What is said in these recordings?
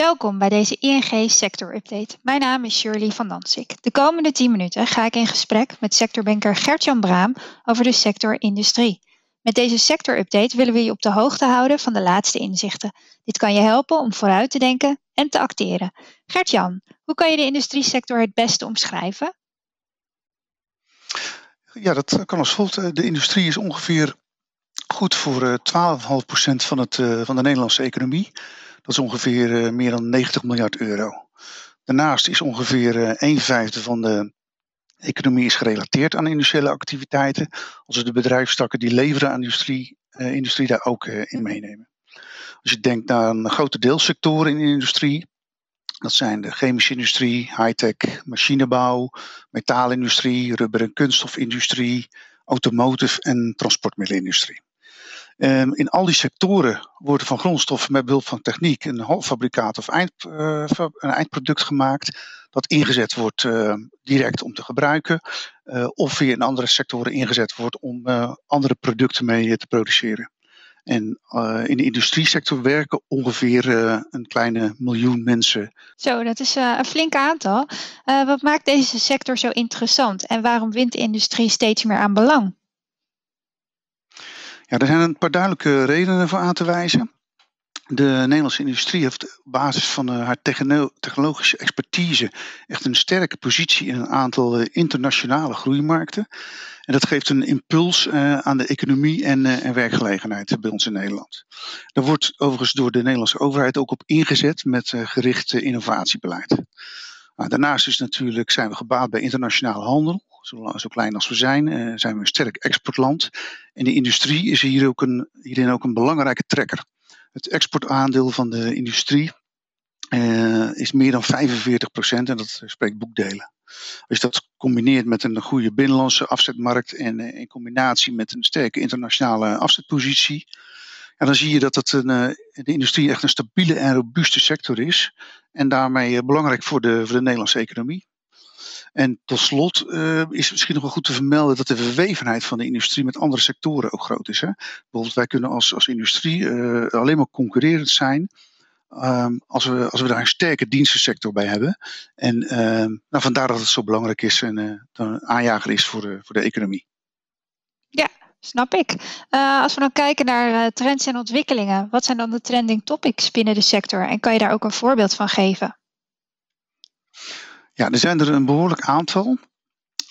Welkom bij deze ING Sector Update. Mijn naam is Shirley van Dansik. De komende 10 minuten ga ik in gesprek met sectorbanker Gert-Jan Braam over de sector industrie. Met deze sector update willen we je op de hoogte houden van de laatste inzichten. Dit kan je helpen om vooruit te denken en te acteren. Gert-Jan, hoe kan je de industriesector het beste omschrijven? Ja, dat kan als volgt. De industrie is ongeveer goed voor 12,5% van, het, eh, van de Nederlandse economie. Dat is ongeveer eh, meer dan 90 miljard euro. Daarnaast is ongeveer 1 eh, vijfde van de economie is gerelateerd aan industriële activiteiten. Als we de bedrijfstakken die leveren aan industrie, industrie daar ook in meenemen. Als je denkt naar een grote deelsectoren in de industrie, dat zijn de chemische industrie, high-tech, machinebouw, metaalindustrie, rubber- en kunststofindustrie, automotive en transportmiddelenindustrie. Um, in al die sectoren worden van grondstoffen met behulp van techniek een halffabrikaat of eind, uh, een eindproduct gemaakt. Dat ingezet wordt uh, direct om te gebruiken. Uh, of weer in andere sectoren ingezet wordt om andere producten mee te produceren. En in de industriesector werken ongeveer een kleine miljoen mensen. Zo, dat is een flink aantal. wat maakt deze sector zo interessant en waarom wint de industrie steeds meer aan belang? Ja, er zijn een paar duidelijke redenen voor aan te wijzen. De Nederlandse industrie heeft op basis van eh, haar technologische expertise echt een sterke positie in een aantal eh, internationale groeimarkten. En dat geeft een impuls uh, aan de economie en, en, werkgelegenheid bij ons in Nederland. Daar wordt overigens door de Nederlandse overheid ook op ingezet met gericht innovatiebeleid. Nou, daarnaast is natuurlijk, zijn we gebaat bij internationale handel. Zo, zo klein als we zijn, uh, zijn we een sterk exportland. En de industrie is hier ook een, hierin ook een belangrijke trekker. Het exportaandeel van de industrie uh, is meer dan 45 procent en dat spreekt boekdelen. Als je dat combineert met een goede binnenlandse afzetmarkt en uh, in combinatie met een sterke internationale afzetpositie, dan zie je dat een, de industrie echt een stabiele en robuuste sector is. En daarmee belangrijk voor de, voor de Nederlandse economie. En tot slot uh, is misschien nog wel goed te vermelden dat de verwevenheid van de industrie met andere sectoren ook groot is. Hè? Bijvoorbeeld, wij kunnen als, als industrie uh, alleen maar concurrerend zijn um, als, we, als we daar een sterke dienstensector bij hebben. En uh, nou, vandaar dat het zo belangrijk is en uh, een aanjager is voor de, voor de economie. Ja, snap ik. als we dan kijken naar trends en ontwikkelingen, wat zijn dan de trending topics binnen de sector? En kan je daar ook een voorbeeld van geven? Ja, er zijn er een behoorlijk aantal.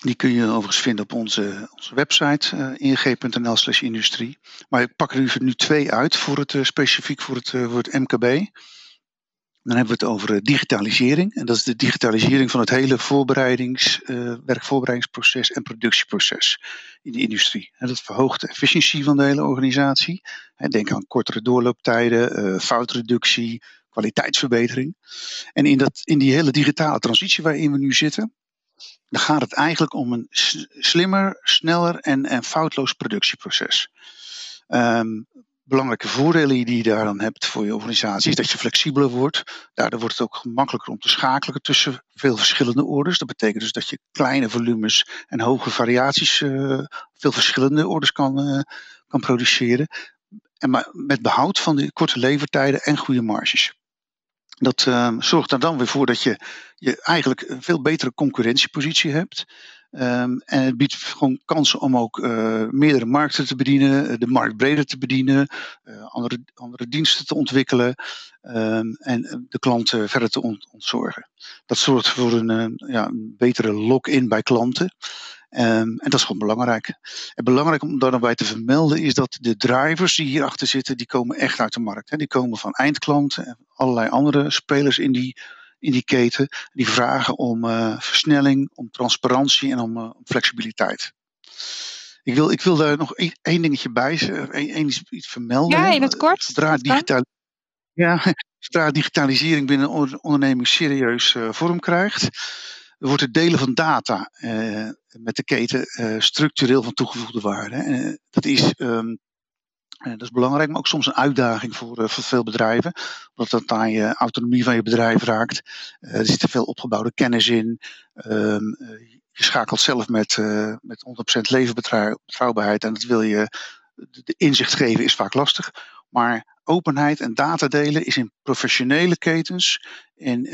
Die kun je overigens vinden op onze, onze website uh, ing.nl slash industrie. Maar ik pak er nu twee uit voor het, uh, specifiek voor het, voor het MKB. Dan hebben we het over digitalisering. En dat is de digitalisering van het hele voorbereidings, werkvoorbereidingsproces en productieproces in de industrie. En dat verhoogt de efficiëntie van de hele organisatie. Denk aan kortere doorlooptijden, foutreductie, kwaliteitsverbetering. En in, dat, in die hele digitale transitie waarin we nu zitten, dan gaat het eigenlijk om een slimmer, sneller en, en foutloos productieproces. Um, belangrijke voordelen die je daar dan hebt voor je organisatie is dat je flexibeler wordt. Daardoor wordt het ook gemakkelijker om te schakelen tussen veel verschillende orders. Dat betekent dus dat je kleine volumes en hoge variaties, uh, veel verschillende orders kan, uh, kan produceren. En maar met behoud van de korte levertijden en goede marges. Dat uh, zorgt er dan weer voor dat je, je eigenlijk een veel betere concurrentiepositie hebt. Um, en het biedt gewoon kansen om ook uh, meerdere markten te bedienen, de markt breder te bedienen, uh, andere, andere diensten te ontwikkelen um, en de klanten verder te ontzorgen. Dat zorgt voor een, ja, een betere lock-in bij klanten. Um, en dat is gewoon belangrijk. En belangrijk om daar dan bij te vermelden is dat de drivers die hierachter zitten, die komen echt uit de markt. Hè. Die komen van eindklanten en allerlei andere spelers in die, in die keten. Die vragen om uh, versnelling, om transparantie en om, uh, om flexibiliteit. Ik wil, ik wil daar nog één dingetje bij, één iets vermelden. Ja, in het kort. Zodra, digitaal, ja, zodra digitalisering binnen een onderneming serieus uh, vorm krijgt, wordt het delen van data uh, met de keten uh, structureel van toegevoegde waarde. Uh, dat is. Um, dat is belangrijk, maar ook soms een uitdaging voor, voor veel bedrijven. Omdat dat aan je autonomie van je bedrijf raakt. er zit veel opgebouwde kennis in. Um, je schakelt zelf met, met 100% levenbetrouwbaarheid. En dat wil je. De inzicht geven is vaak lastig. Maar openheid en data delen is in professionele ketens en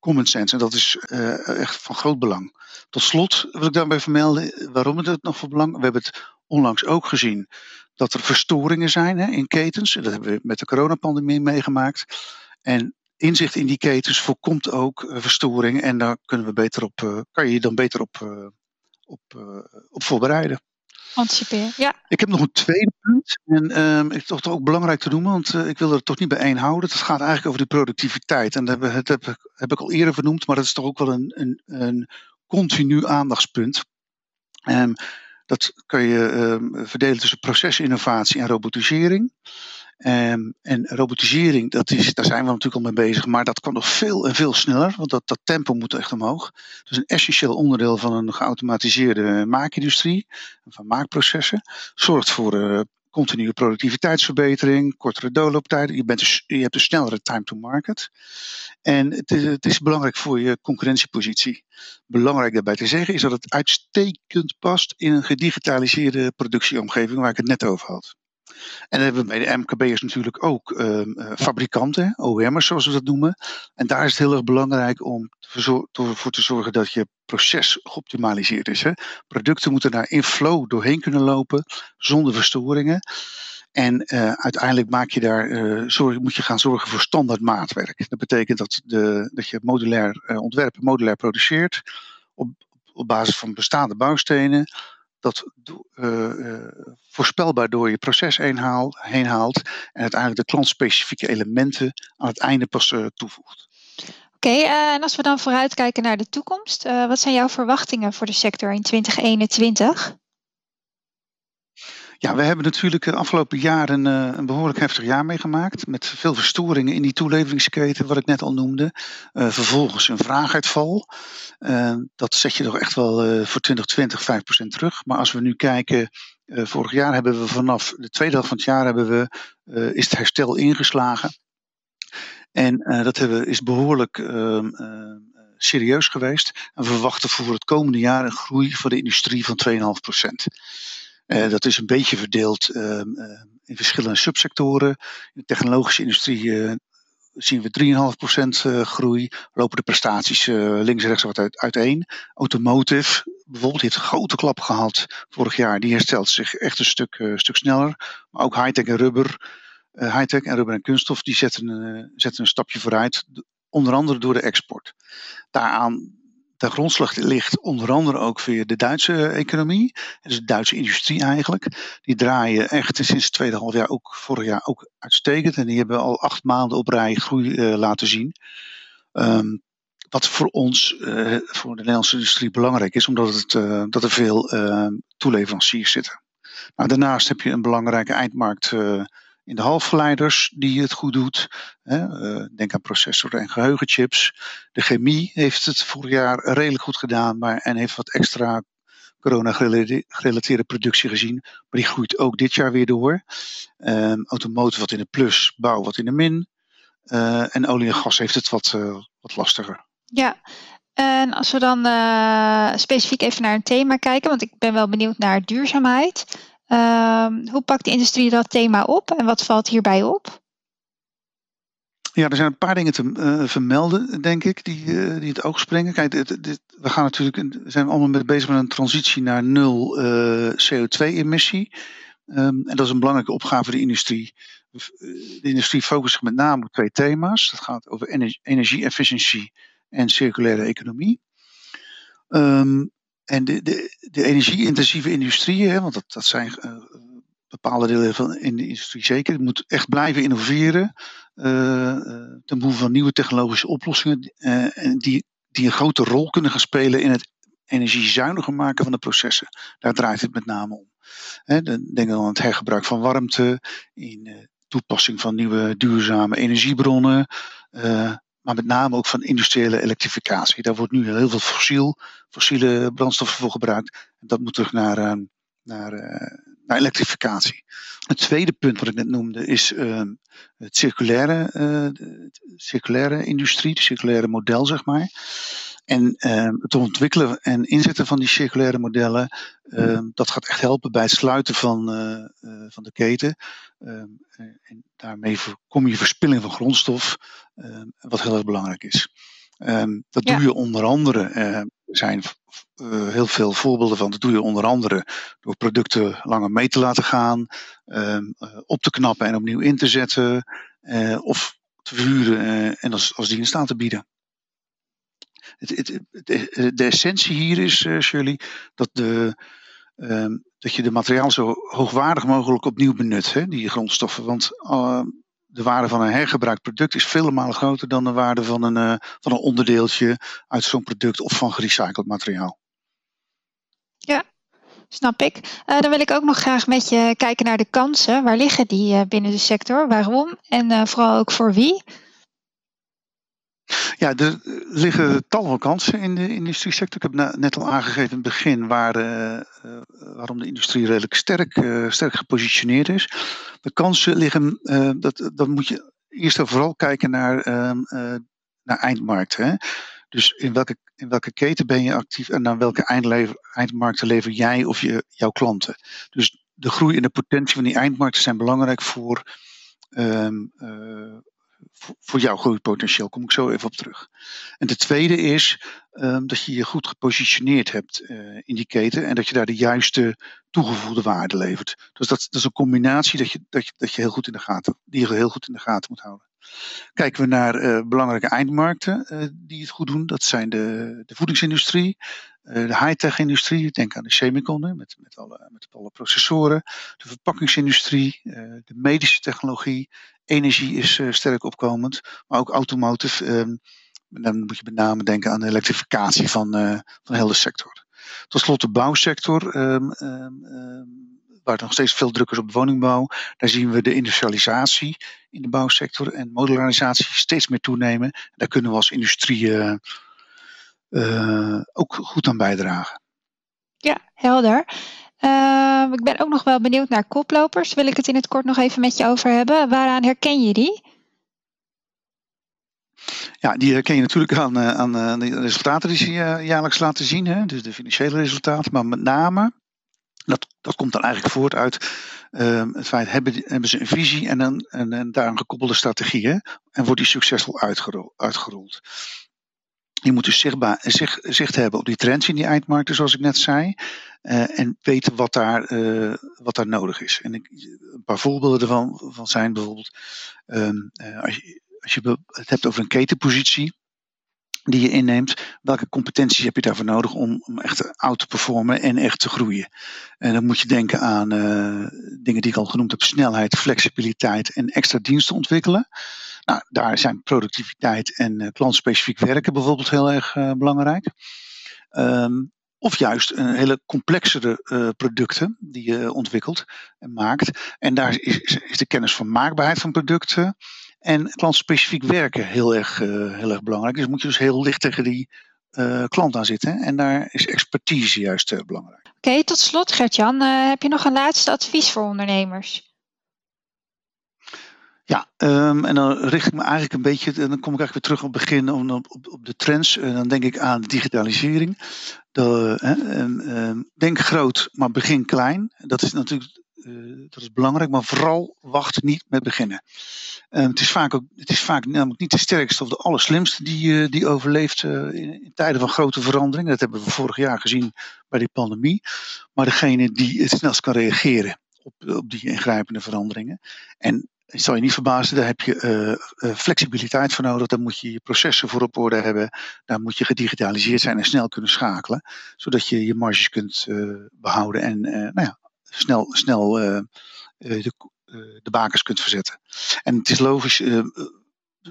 common sense. En dat is echt van groot belang. Tot slot wil ik daarbij vermelden waarom het nog van belang. We hebben het onlangs ook gezien dat er verstoringen zijn hè, in ketens. Dat hebben we met de coronapandemie meegemaakt. En inzicht in die ketens voorkomt ook uh, verstoring. En daar kunnen we beter op, uh, kan je je dan beter op, op, op voorbereiden. Anticiperen, ja. Ik heb nog een tweede punt. En um, ik toch ook belangrijk te noemen, want ik wil er toch niet bij één houden. Het gaat eigenlijk over de productiviteit. En dat heb, heb, ik al eerder vernoemd, maar dat is toch ook wel een, een, een continu aandachtspunt. Um, dat kan je um, verdelen tussen procesinnovatie en robotisering. Um, en robotisering, dat is, daar zijn we natuurlijk al mee bezig, maar dat kan nog veel en veel sneller, want dat, tempo moet echt omhoog. Dat is een essentieel onderdeel van een geautomatiseerde maakindustrie, van maakprocessen. Zorgt voor uh, continue productiviteitsverbetering, kortere doorlooptijden. Je, bent dus, je hebt een snellere time to market. En het het is, belangrijk voor je concurrentiepositie. Belangrijk daarbij te zeggen is dat het uitstekend past in een gedigitaliseerde productieomgeving waar ik het net over had. En dan hebben we bij de MKB'ers natuurlijk ook uh, fabrikanten, OEM'ers zoals we dat noemen. En daar is het heel erg belangrijk om ervoor te zorgen dat je proces geoptimaliseerd is. Hè. Producten moeten daar in flow doorheen kunnen lopen, zonder verstoringen. En uh, uiteindelijk maak je daar, uh, zorg, moet je gaan zorgen voor standaard maatwerk. Dat betekent dat, de, dat je modulair ontwerpen, modulair produceert op, op basis van bestaande bouwstenen dat uh, voorspelbaar door je proces heen, haal, heen haalt en uiteindelijk de klantspecifieke elementen aan het einde pas uh, toevoegt. Oké, en als we dan vooruitkijken naar de toekomst, wat zijn jouw verwachtingen voor de sector in 2021? Ja, we hebben natuurlijk de afgelopen jaren een, een behoorlijk heftig jaar meegemaakt. Met veel verstoringen in die toeleveringsketen, wat ik net al noemde. Uh, vervolgens een vraaguitval. Dat zet je toch echt wel voor 2020 5% terug. Maar als we nu kijken, vorig jaar hebben we vanaf de tweede helft van het jaar hebben we, is het herstel ingeslagen. En dat hebben, is behoorlijk ehm, serieus geweest. En we verwachten voor het komende jaar een groei voor de industrie van 2,5%. Uh, dat is een beetje verdeeld uh, in verschillende subsectoren. In de technologische industrie uh, zien we 3,5% groei. Lopen de prestaties links en rechts wat uit, uiteen. Automotive bijvoorbeeld heeft een grote klap gehad vorig jaar. Die herstelt zich echt een stuk, stuk sneller. Maar ook high-tech en rubber. high-tech en rubber en kunststof die zetten, zetten een stapje vooruit. Onder andere door de export. Daaraan de grondslag ligt onder andere ook via de Duitse economie. Dus de Duitse industrie eigenlijk. Die draaien echt sinds het tweede half jaar, ook vorig jaar, ook uitstekend. En die hebben al acht maanden op rij groei uh, laten zien. Um, wat voor ons, uh, voor de Nederlandse industrie belangrijk is, omdat het, uh, dat er veel toeleveranciers zitten. Nou, daarnaast heb je een belangrijke eindmarkt in de halfgeleiders die het goed doet. Eh, denk aan processoren en geheugenchips. De chemie heeft het vorig jaar redelijk goed gedaan, maar en heeft wat extra corona-gerelateerde productie gezien. Maar die groeit ook dit jaar weer door. Um, automotive wat in de plus, bouw wat in de min. Uh, en olie en gas heeft het wat, uh, wat lastiger. Ja, en als we dan specifiek even naar een thema kijken, want ik ben wel benieuwd naar duurzaamheid. Um, hoe pakt de industrie dat thema op en wat valt hierbij op? Ja, er zijn een paar dingen te uh, vermelden, denk ik, die, uh, die het oog springen. Kijk, dit, we gaan natuurlijk, zijn allemaal bezig met een transitie naar nul eh, CO2-emissie. Um, en dat is een belangrijke opgave voor de industrie. De industrie focust zich met name op twee thema's. Dat gaat over energie-efficiëntie en circulaire economie. Um, en de, de, energie-intensieve industrieën, want dat, dat zijn uh, bepaalde delen van in de industrie zeker, moet echt blijven innoveren uh, ten behoeve van nieuwe technologische oplossingen uh, die, die een grote rol kunnen gaan spelen in het energiezuiniger maken van de processen. Daar draait het met name om. Hè, denk dan aan het hergebruik van warmte, in toepassing van nieuwe duurzame energiebronnen, maar met name ook van industriële elektrificatie. Daar wordt nu heel veel fossiel, fossiele brandstoffen voor gebruikt. En dat moet terug naar, uh, naar, uh, naar elektrificatie. Het tweede punt wat ik net noemde is uh, het circulaire, circulaire industrie, het circulaire model, zeg maar. En ehm, het ontwikkelen en inzetten van die circulaire modellen, ehm, dat gaat echt helpen bij het sluiten van, eh, eh, van de keten. Ehm, en daarmee voorkom je verspilling van grondstof, wat heel erg belangrijk is. dat doe je onder andere, er zijn heel veel voorbeelden van, dat doe je onder andere door producten langer mee te laten gaan, op te knappen en opnieuw in te zetten, of te verhuren en als, als dienst aan te bieden het, de, de, essentie hier is, uh, Shirley, dat, de, uh, dat je de materiaal zo hoogwaardig mogelijk opnieuw benut, hè, die grondstoffen. Want uh, de waarde van een hergebruikt product is vele malen groter dan de waarde van een, uh, van een onderdeeltje uit zo'n product of van gerecycled materiaal. Ja, snap ik. Dan wil ik ook nog graag met je kijken naar de kansen. Waar liggen die binnen de sector? Waarom? En vooral ook voor wie? Ja, er liggen tal van kansen in de industriesector. Ik heb net al aangegeven in het begin waar, uh, waarom de industrie redelijk sterk, uh, sterk gepositioneerd is. De kansen liggen, dat, dan moet je eerst en vooral kijken naar, ehm, naar eindmarkt. Hè? Dus in welke, in welke keten ben je actief en naar welke eindlever, eindmarkten lever jij of je, jouw klanten. Dus de groei en de potentie van die eindmarkten zijn belangrijk voor um, voor jouw groeipotentieel. Kom ik zo even op terug. En de tweede is um, dat je je goed gepositioneerd hebt uh, in die keten en dat je daar de juiste toegevoegde waarde levert. Dus dat, dat is een combinatie dat je, dat, je, dat je heel goed in de gaten, die je heel goed in de gaten moet houden. Kijken we naar uh, belangrijke eindmarkten uh, die het goed doen, dat zijn de, de voedingsindustrie, de high-tech industrie, denk aan de semicon met, met, alle, met alle processoren, de verpakkingsindustrie, de medische technologie, Energie is uh, sterk opkomend, maar ook automotive. Um, dan moet je met name denken aan de elektrificatie van, van de hele sector. Tot slot de bouwsector, um, um, waar er nog steeds veel druk is op de woningbouw. Daar zien we de industrialisatie in de bouwsector en modularisatie steeds meer toenemen. Daar kunnen we als industrie uh, ook goed aan bijdragen. Ja, helder. Uh, ik ben ook nog wel benieuwd naar koplopers. Wil ik het in het kort nog even met je over hebben. Waaraan herken je die? Ja, die herken je natuurlijk aan, eh, aan eh, de resultaten die ze jaarlijks laten zien. Hè? Dus de financiële resultaten. Maar met name, dat, dat komt dan eigenlijk voort uit uh, het feit, hebben, hebben ze een visie en, een, en, en daar een gekoppelde strategie. Hè? En wordt die succesvol uitgerold. Je moet dus zichtbaar, zicht, zicht hebben op die trends in die eindmarkten, zoals ik net zei. Uh, en weten wat daar, uh, wat daar nodig is. En ik, een paar voorbeelden ervan van zijn bijvoorbeeld, um, uh, als, je, als je het hebt over een ketenpositie die je inneemt, welke competenties heb je daarvoor nodig om, om echt out te performen en echt te groeien? En dan moet je denken aan dingen die ik al genoemd heb, snelheid, flexibiliteit en extra diensten ontwikkelen. Nou, daar zijn productiviteit en uh, klantspecifiek werken bijvoorbeeld heel erg uh, belangrijk. Um, of juist een hele complexere uh, producten die je ontwikkelt en maakt. En daar is, is, de kennis van maakbaarheid van producten en klantspecifiek werken heel erg, heel erg belangrijk. Dus moet je dus heel licht tegen die klant aan zitten. En daar is expertise juist belangrijk. Oké, tot slot Gertjan, heb je nog een laatste advies voor ondernemers? Ja, um, en dan richt ik me eigenlijk een beetje, en dan kom ik eigenlijk weer terug op het begin op, op, de trends. En dan denk ik aan digitalisering. Hè, denk groot, maar begin klein. Dat is natuurlijk uh, dat is belangrijk, maar vooral wacht niet met beginnen. Het, is vaak ook, het is vaak namelijk niet de sterkste of de allerslimste die, uh, die overleeft in, in, tijden van grote veranderingen. Dat hebben we vorig jaar gezien bij die pandemie. Maar degene die het snelst kan reageren op, op die ingrijpende veranderingen. En ik zal je niet verbazen, daar heb je uh, flexibiliteit voor nodig. Daar moet je je processen voor op orde hebben. Daar moet je gedigitaliseerd zijn en snel kunnen schakelen. Zodat je je marges kunt uh, behouden en nou ja, snel, snel de, de bakers kunt verzetten. En het is logisch,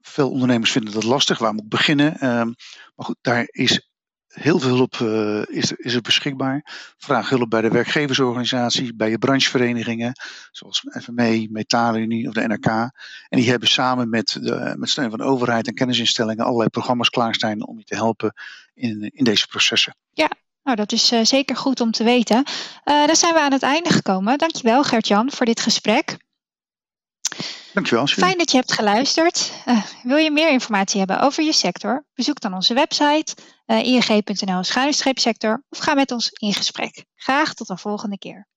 veel ondernemers vinden dat lastig. Waar moet ik beginnen? Ehm, maar goed, daar is heel veel hulp uh, is, is er beschikbaar. Vraag hulp bij de werkgeversorganisatie, bij je brancheverenigingen, zoals FME, Metalenunie of de NRK. En die hebben samen met, de, met steun van de overheid en kennisinstellingen allerlei programma's klaarstaan om je te helpen in, in deze processen. Ja, nou, dat is uh, zeker goed om te weten. Uh, dan zijn we aan het einde gekomen. Dankjewel Gert-Jan voor dit gesprek. Dankjewel. Julie. Fijn dat je hebt geluisterd. Uh, wil je meer informatie hebben over je sector? Bezoek dan onze website uh, ing.nl sector of ga met ons in gesprek. Graag tot een volgende keer.